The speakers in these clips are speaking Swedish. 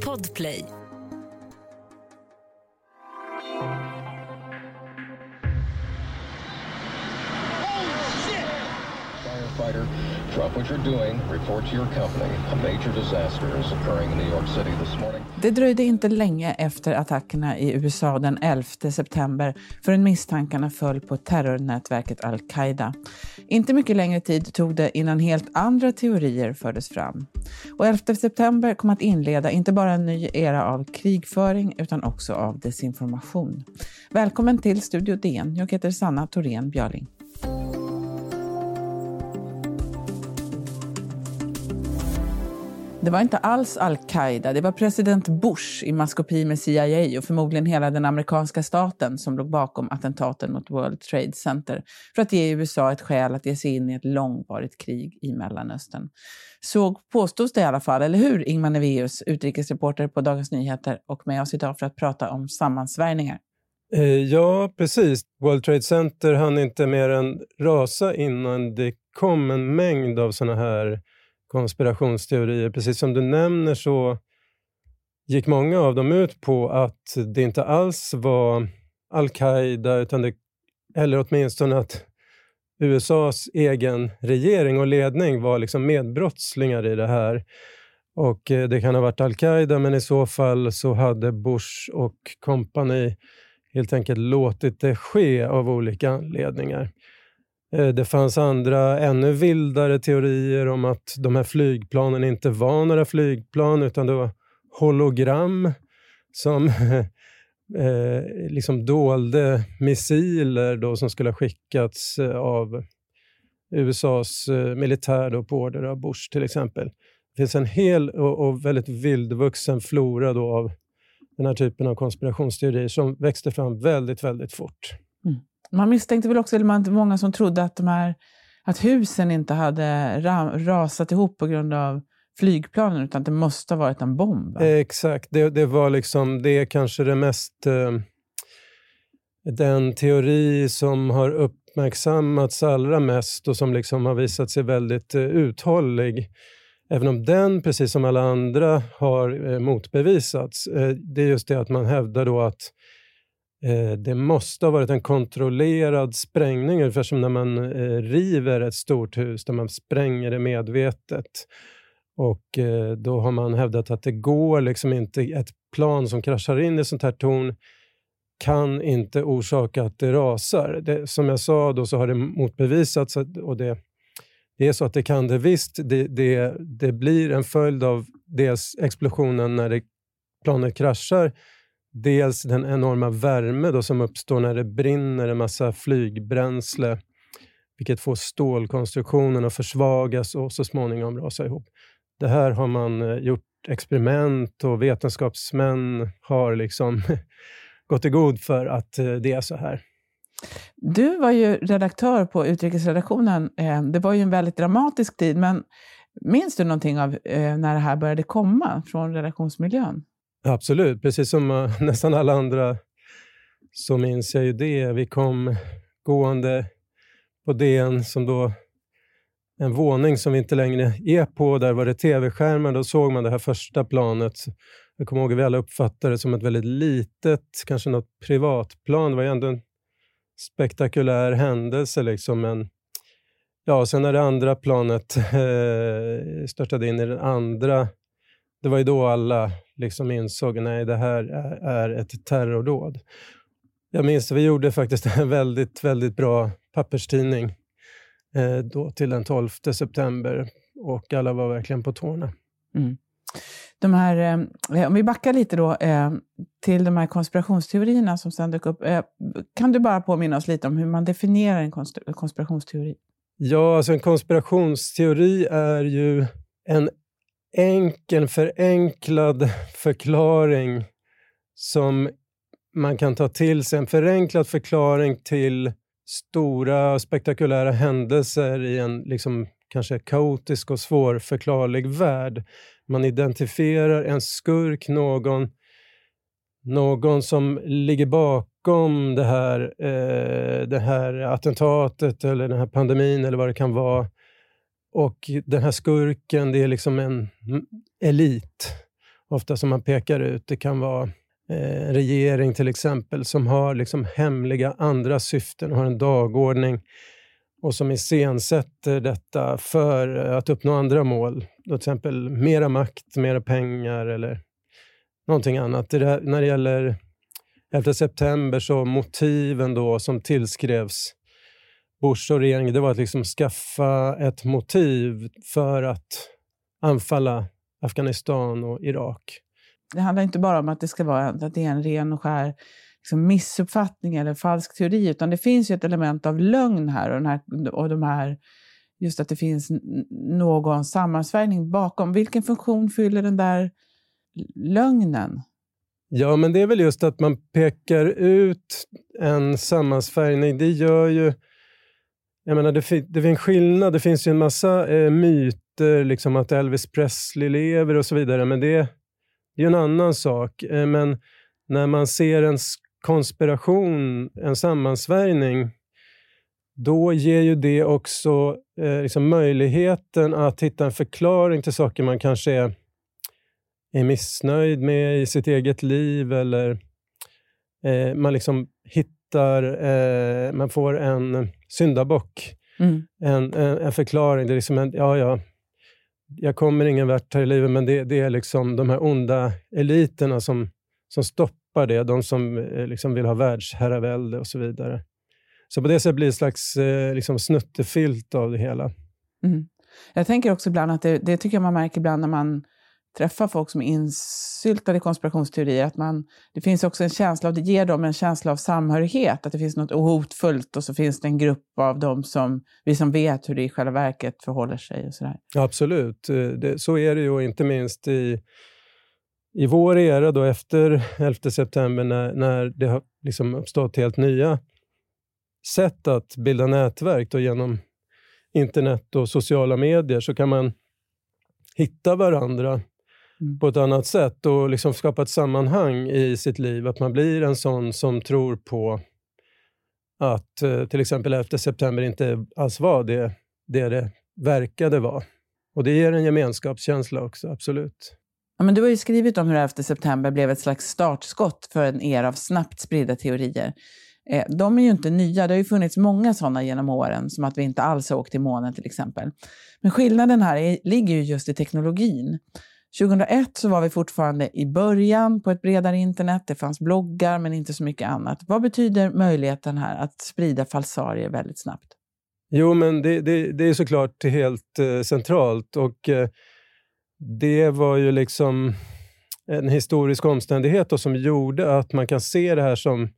Podplay. Det dröjde inte länge efter attackerna i USA den 11 september förrän misstankarna föll på terrornätverket al-Qaida. Inte mycket längre tid tog det innan helt andra teorier fördes fram. Och 11 september kom att inleda inte bara en ny era av krigföring utan också av desinformation. Välkommen till Studio DN. Jag heter Sanna Thorén Björling. Det var inte alls al-Qaida, det var president Bush i maskopi med CIA och förmodligen hela den amerikanska staten som låg bakom attentaten mot World Trade Center för att ge USA ett skäl att ge sig in i ett långvarigt krig i Mellanöstern. Så påstås det i alla fall, eller hur Ingmar Neveus, utrikesreporter på Dagens Nyheter och med oss idag för att prata om sammansvärjningar. Eh, ja, precis. World Trade Center hann inte mer än rasa innan det kom en mängd av sådana här konspirationsteorier. Precis som du nämner så gick många av dem ut på att det inte alls var al-Qaida, utan det, eller åtminstone att USAs egen regering och ledning var liksom medbrottslingar i det här. Och eh, Det kan ha varit al-Qaida, men i så fall så hade Bush och kompani helt enkelt låtit det ske av olika anledningar. Eh, det fanns andra ännu vildare teorier om att de här flygplanen inte var några flygplan utan det var hologram som eh, liksom dolde missiler då som skulle ha skickats eh, av USAs eh, militär då på order av Bush till exempel. Det finns en hel och, och väldigt vildvuxen flora då av den här typen av konspirationsteorier som växte fram väldigt, väldigt fort. Man misstänkte väl också, eller man, många som trodde att, de här, att husen inte hade ra, rasat ihop på grund av flygplanen, utan att det måste ha varit en bomb. Va? Exakt, det, det var liksom, det är kanske det mest... Eh, den teori som har uppmärksammats allra mest och som liksom har visat sig väldigt eh, uthållig. Även om den, precis som alla andra, har eh, motbevisats. Eh, det är just det att man hävdar då att Eh, Eh, det måste ha varit en kontrollerad sprängning, ungefär som när man eh, river ett stort hus, där man spränger det medvetet. Och eh, Då har man hävdat att det går liksom inte, ett plan som kraschar in i sånt här torn kan inte orsaka att det rasar. Det, som jag sa då så har det motbevisats och det, det är så att det kan det visst. Det, det, det blir en följd av dels explosionen när det, planet kraschar dels den enorma värme då som uppstår när det brinner en massa flygbränsle, vilket får stålkonstruktionen att försvagas och så småningom rasa ihop. Det här har man eh, gjort experiment och vetenskapsmän har liksom gått i god för att eh, det är så här. Du var ju redaktör på utrikesredaktionen. Eh, det var ju en väldigt dramatisk tid, men minns du någonting av när det här började komma från redaktionsmiljön? Absolut, precis som eh, nästan alla andra så minns jag ju det. Vi kom gående på DN som då en våning som vi inte längre är på. Där var det tv-skärmar. Då såg man det här första planet. Jag kommer ihåg att vi alla uppfattade det som ett väldigt litet, kanske något privatplan. Det var ju ändå en spektakulär händelse. Liksom. Men, ja, sen när det andra planet eh, störtade in i det andra, det var ju då alla liksom insåg att det här är ett terrordåd. Jag minns att vi gjorde faktiskt en väldigt, väldigt bra papperstidning eh, då till den 12 september och alla var verkligen på tårna. Mm. De här, eh, om vi backar lite då eh, till de här konspirationsteorierna som sen dök upp. Eh, kan du bara påminna oss lite om hur man definierar en konspirationsteori? Ja, alltså en konspirationsteori är ju en enkel, förenklad förklaring som man kan ta till sig. En förenklad förklaring till stora spektakulära händelser i en liksom, kanske kaotisk och svårförklarlig värld. Man identifierar en skurk, någon, någon som ligger bakom det här, eh, det här attentatet eller den här pandemin eller vad det kan vara. Och den här skurken, det är liksom en elit. ofta som man pekar ut. Det kan vara eh, en regering till exempel som har liksom hemliga andra syften och har en dagordning och som iscensätter detta för att uppnå andra mål. Till exempel mera makt, mera pengar eller någonting annat. Det där, när det gäller 11 september så motiven då som tillskrevs Bush och regeringen, det var att liksom skaffa ett motiv för att anfalla Afghanistan och Irak. Det handlar inte bara om att det ska vara att det är en ren och skär liksom missuppfattning eller falsk teori, utan det finns ju ett element av lögn här och, här, och de här, just att det finns någon sammansvärjning bakom. Vilken funktion fyller den där lögnen? Ja, men det är väl just att man pekar ut en sammansvärjning. Det gör ju... Jag menar, det, det finns en skillnad. Det finns ju en massa eh, myter, liksom att Elvis Presley lever och så vidare, men det, det är en annan sak. Eh, men när man ser en konspiration, en sammansvärjning, då ger ju det också eh, liksom möjligheten att hitta en förklaring till saker man kanske är, är missnöjd med i sitt eget liv eller eh, man liksom hittar, eh, man får en syndabock. Mm. En, en, en, förklaring. Det är liksom en, ja, ja, jag kommer ingen vart här i livet, men det, det är liksom de här onda eliterna som, som stoppar det, de som eh, liksom vill ha världsherravälde och så vidare. Så på det sättet blir det en slags eh, liksom snuttefilt av det hela. Mm. Jag tänker också ibland att det, det tycker jag man märker ibland när man träffa folk som är insyltade i konspirationsteorier, att man, det finns också en känsla, och det ger dem en känsla av samhörighet, att det finns något hotfullt och så finns det en grupp av dem som, vi som vet hur det i själva verket förhåller sig. Och sådär. Absolut, eh, det, så är det ju inte minst i i vår era, då, efter 11 september, när, när det har liksom uppstått helt nya sätt att bilda nätverk då, genom internet och sociala medier, så kan man hitta varandra mm. på ett annat sätt och liksom skapa ett sammanhang i sitt liv. Att man blir en sån som tror på att eh, till exempel 11 september inte alls var det det, det verkade vara. Och det ger en gemenskapskänsla också, absolut. Ja, men du har ju skrivit om hur 11 september blev ett slags startskott för en era av snabbt spridda teorier. Eh, de är ju inte nya, det har ju funnits många sådana genom åren, som att vi inte alls har åkt till månen till exempel. Men skillnaden här är, ligger ju just i teknologin. 2001 så var vi fortfarande i början på ett bredare internet. Det fanns bloggar, men inte så mycket annat. Vad betyder möjligheten här att sprida falsarier väldigt snabbt? Jo, men det, det, det är såklart helt eh, centralt. och... Eh, det var ju liksom en historisk omständighet då, som gjorde att man kan se det här som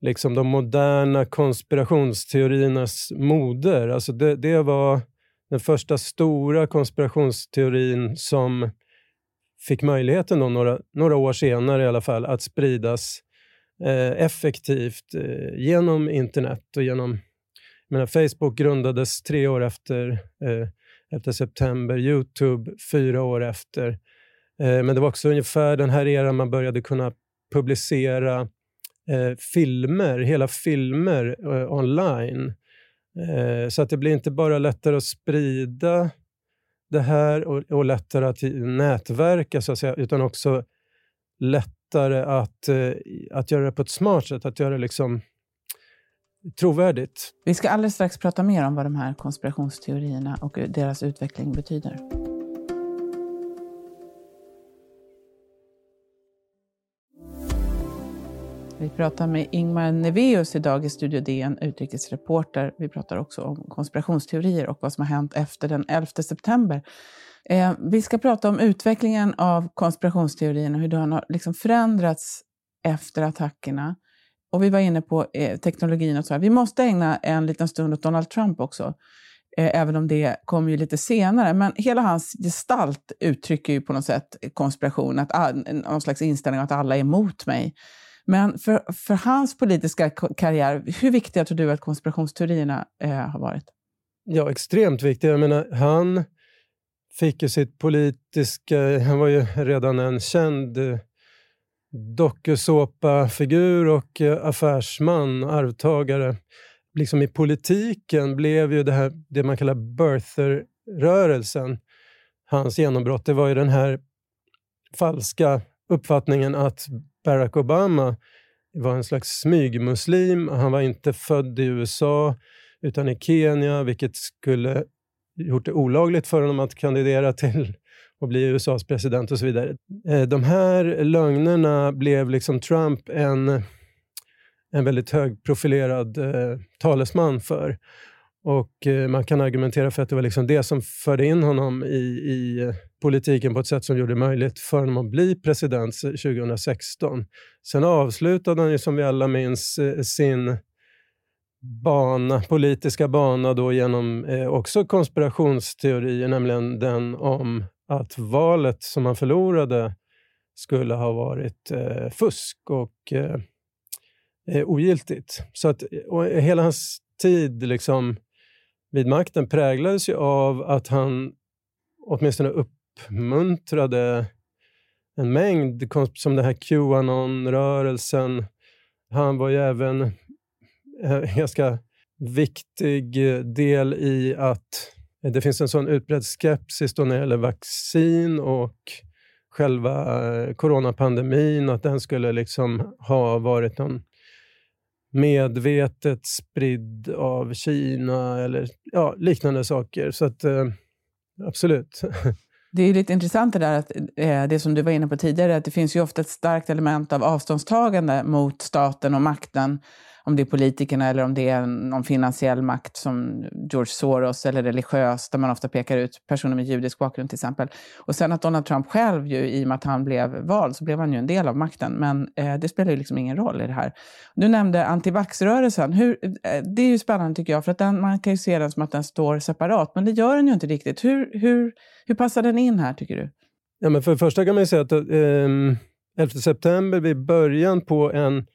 liksom de moderna konspirationsteoriernas moder. Alltså det, det var den första stora konspirationsteorin som fick möjligheten då, några, några år senare i alla fall att spridas eh, effektivt eh, genom internet och genom... menar, Facebook grundades tre år efter eh, efter september, Youtube fyra år efter. Eh, men det var också ungefär den här eran man började kunna publicera eh, filmer, hela filmer eh, online. Eh, så att det blir inte bara lättare att sprida det här och, och lättare att nätverka, så att säga, utan också lättare att, eh, att göra det på ett smart sätt, att göra det liksom trovärdigt. Vi ska alldeles strax prata mer om vad de här konspirationsteorierna och deras utveckling betyder. Vi pratar med Ingmar Neveus idag i Studio DN, utrikesreporter. Vi pratar också om konspirationsteorier och vad som har hänt efter den 11 september. Eh, vi ska prata om utvecklingen av konspirationsteorierna, hur den har liksom förändrats efter attackerna. Och vi var inne på eh, teknologin och så. Här. Vi måste ägna en liten stund åt Donald Trump också. Eh, även om det kommer ju lite senare. Men hela hans gestalt uttrycker ju på något sätt konspiration, att all, någon slags inställning att alla är emot mig. Men för, för hans politiska karriär, hur viktiga tror du att konspirationsteorierna eh, har varit? Ja, extremt viktiga. Jag menar, han fick ju sitt politiska... Han var ju redan en känd eh, dokusåpafigur och eh, affärsman, arvtagare. Liksom I politiken blev ju det här det man kallar birther-rörelsen hans genombrott. Det var ju den här falska uppfattningen att Barack Obama var en slags smygmuslim. Han var inte född i USA utan i Kenya, vilket skulle gjort det olagligt för honom att kandidera till att bli USAs president och så vidare. Eh, de här lögnerna blev liksom Trump en, en väldigt högprofilerad eh, talesman för. Och eh, Man kan argumentera för att det var liksom det som förde in honom i, i eh, politiken på ett sätt som gjorde det möjligt för honom att bli president 2016. Sen avslutade han ju som vi alla minns eh, sin bana, politiska bana då genom eh, också konspirationsteorier, nämligen den om att valet som han förlorade skulle ha varit eh, fusk och eh, eh ogiltigt. Så att hela hans tid liksom, vid makten präglades ju av att han åtminstone uppmuntrade en mängd, som den här Qanon-rörelsen. Han var ju även en ganska viktig del i att det finns en sån utbredd skepsis då när det gäller vaccin och själva eh, coronapandemin, att den skulle liksom ha varit någon medvetet spridd av Kina eller ja, liknande saker. Så att, eh, absolut. Det är lite intressant det där, att, eh, det som du var inne på tidigare, att det finns ju ofta ett starkt element av avståndstagande mot staten och makten om det är politikerna eller om det är någon finansiell makt som George Soros eller religiös, där man ofta pekar ut personer med judisk bakgrund till exempel. Och sen att Donald Trump själv, ju, i och med att han blev vald, så blev han ju en del av makten. Men eh, det spelar ju liksom ingen roll i det här. Du nämnde antivaxrörelsen. Hur, eh, det är ju spännande tycker jag, för att den, man kan ju se den som att den står separat, men det gör den ju inte riktigt. Hur, hur, hur passar den in här, tycker du? Ja, men för det första kan man säga att eh, ehm, 11 september vid början på en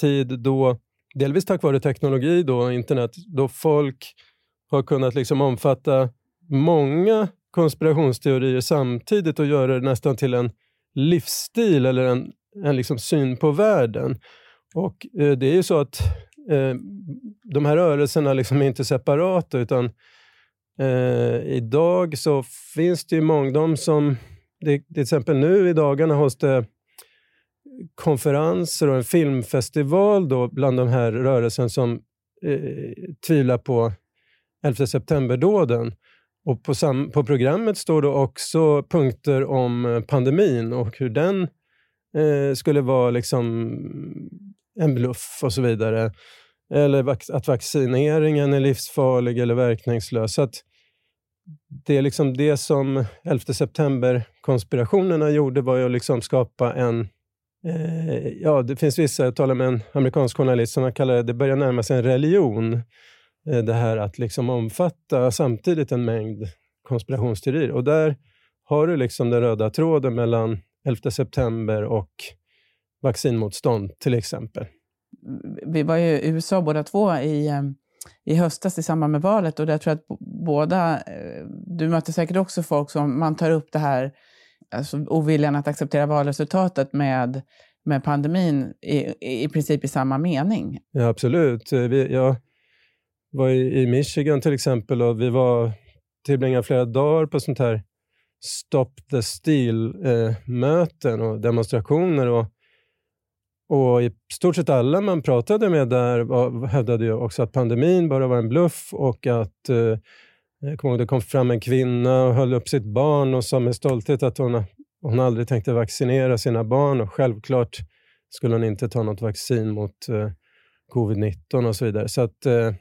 tid då delvis tack vare teknologi, då, internet, då folk har kunnat liksom omfatta många konspirationsteorier samtidigt och göra det nästan till en livsstil eller en, en liksom syn på världen. Och eh, det är ju så att eh, de här rörelserna liksom är inte separata utan eh, idag så finns det ju många, de som, det, till exempel nu i dagarna hålls det konferenser och en filmfestival då bland de här rörelsen som eh, tvivlar på 11 september-dåden. Och på, sam- på programmet står det också punkter om eh, pandemin och hur den eh, skulle vara liksom en bluff och så vidare. Eller att vaccineringen är livsfarlig eller verkningslös. Så att det är liksom det som 11 september-konspirationerna gjorde var ju att liksom skapa en Eh, ja, det finns vissa, jag talade med en amerikansk journalist som kallar det, det börjar närma sig en religion. Eh, det här att liksom omfatta samtidigt en mängd konspirationsteorier. Och där har du liksom den röda tråden mellan 11 september och vaccinmotstånd till exempel. Vi var ju i USA båda två i, ehm, i höstas i samband med valet och där tror jag att båda, eh, du möter säkert också folk som man tar upp det här alltså oviljan att acceptera valresultatet med, med pandemin i, i princip i samma mening. Ja, absolut. Eh, vi, jag var i, i Michigan till exempel och vi var tillbringade flera dagar på sånt här Stop the Steal-möten eh, och demonstrationer. Och, och i stort sett alla man pratade med där var, hävdade ju också att pandemin bara var en bluff och att eh, jag kommer ihåg det kom fram en kvinna och höll upp sitt barn och sa med stolthet att hon, hon aldrig tänkte vaccinera sina barn och självklart skulle hon inte ta något vaccin mot eh, covid-19 och så vidare. Så att, eh,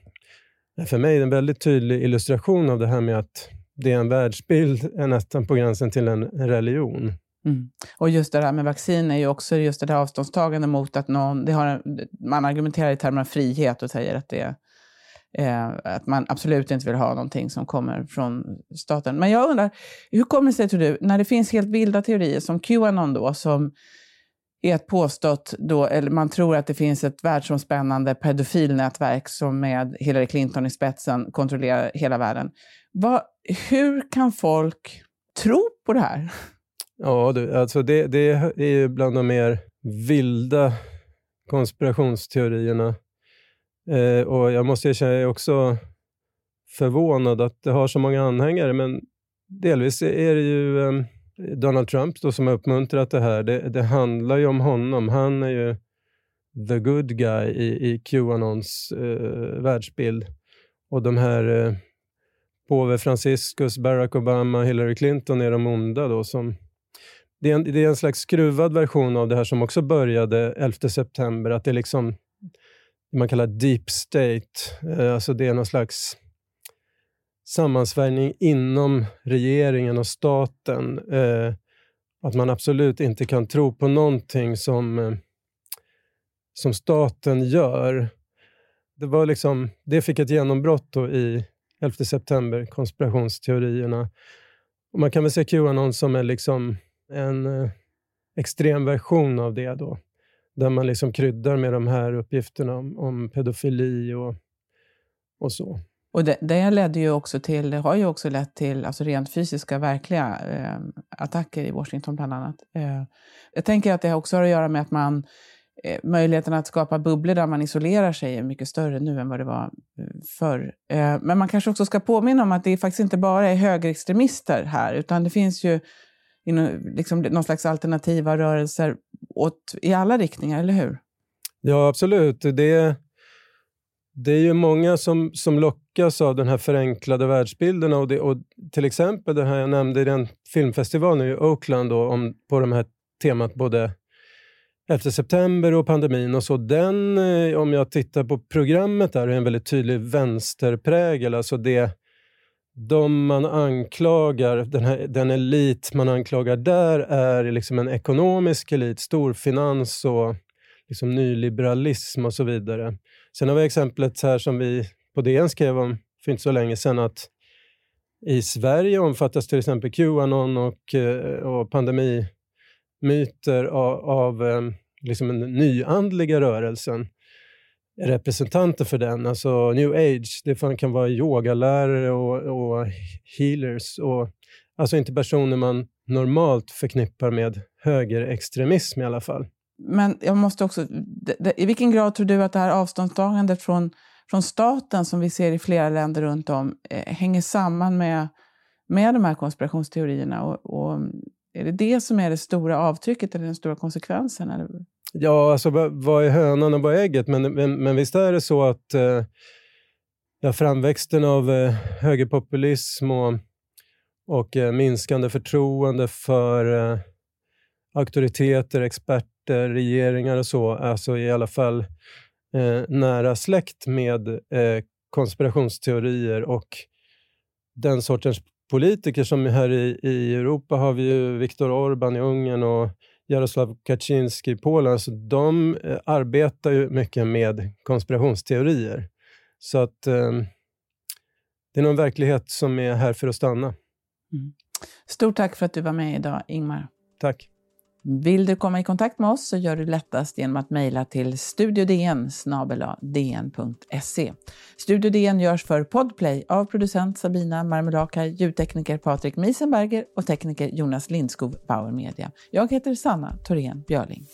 för mig är det en väldigt tydlig illustration av det här med att det är en världsbild är nästan på gränsen till en religion. Mm. Och just det här med vaccin är ju också just det här avståndstagande mot att någon... Det har, man argumenterar i termer av frihet och säger att det Eh, att man absolut inte vill ha någonting som kommer från staten. Men jag undrar, hur kommer det sig, tror du, när det finns helt vilda teorier som Qanon då, som är ett påstått, då, eller man tror att det finns ett världsomspännande pedofilnätverk som med Hillary Clinton i spetsen kontrollerar hela världen. Va, hur kan folk tro på det här? Ja, du, alltså det, det är ju bland de mer vilda konspirationsteorierna Eh, och jag måste erkänna, jag är också förvånad att det har så många anhängare, men delvis är det ju eh, Donald Trump då, som har uppmuntrat det här, det, det, handlar ju om honom. Han är ju the good guy i, i Qanons eh, världsbild. Och de här eh, påve Franciscus, Barack Obama, Hillary Clinton är de onda då som det är, en, det är en slags skruvad version av det här som också började 11 september, att det liksom man kallar deep state. Eh, alltså det är någon slags sammansvärjning inom regeringen och staten. Eh, att man absolut inte kan tro på någonting som, eh, som staten gör. Det, var liksom, det fick ett genombrott i 11 september, konspirationsteorierna. Och man kan väl se Qanon som är liksom en extrem version av det. då där man liksom kryddar med de här uppgifterna om, om pedofili och, och så. Och det, det ledde ju också till, det har ju också lett till alltså rent fysiska, verkliga eh, attacker i Washington bland annat. Eh, jag tänker att det också har att göra med att man eh, möjligheten att skapa bubblor där man isolerar sig är mycket större nu än vad det var eh, förr. Eh, men man kanske också ska påminna om att det faktiskt inte bara är högerextremister här, utan det finns ju liksom, någon slags alternativa rörelser åt, i alla riktningar, eller hur? Ja, absolut. Det, det är ju många som, som lockas av den här förenklade världsbilden. Och, det, och till exempel det här jag nämnde i den filmfestivalen i Oakland då, om, på de här temat både 11 september och pandemin och så. Den, eh, om jag tittar på programmet där, är en väldigt tydlig vänsterprägel. Alltså det, de man anklagar, den, här, den elit man anklagar där är liksom en ekonomisk elit, storfinans och liksom nyliberalism och så vidare. Sen har vi exemplet här som vi på DN skrev om för inte så länge sedan att i Sverige omfattas till exempel Qanon och, eh, och pandemimyter av, av liksom den nyandliga rörelsen representanter för den, alltså new age. Det kan vara yogalärare och, och healers. Och, alltså inte personer man normalt förknippar med högerextremism i alla fall. Men jag måste också, i vilken grad tror du att det här avståndstagandet från, från staten som vi ser i flera länder runt om eh, hänger samman med, med de här konspirationsteorierna? Och, och, är det det som är det stora avtrycket eller den stora konsekvensen? Eller? Ja, alltså vad är hönan och vad är ägget? Men, men, men visst är det så att eh, ja, framväxten av eh, högerpopulism och, och eh, minskande förtroende för eh, auktoriteter, experter, regeringar och så, alltså i alla fall eh, nära släkt med eh, konspirationsteorier och den sortens politiker som här i, i Europa har vi ju Viktor Orbán i Ungern och Jarosław Kaczynski i Polen, så de eh, arbetar ju mycket med konspirationsteorier. Så att eh, det är nog en verklighet som är här för att stanna. Mm. Stort tack för att du var med idag, Ingmar. Tack. Vill du komma i kontakt med oss så gör du lättast genom att mejla till studiodn dn.se. Studio DN görs för Podplay av producent Sabina Marmelaka, ljudtekniker Patrik Miesenberger och tekniker Jonas Lindskog, Bauer Media. Jag heter Sanna Thorén Björling.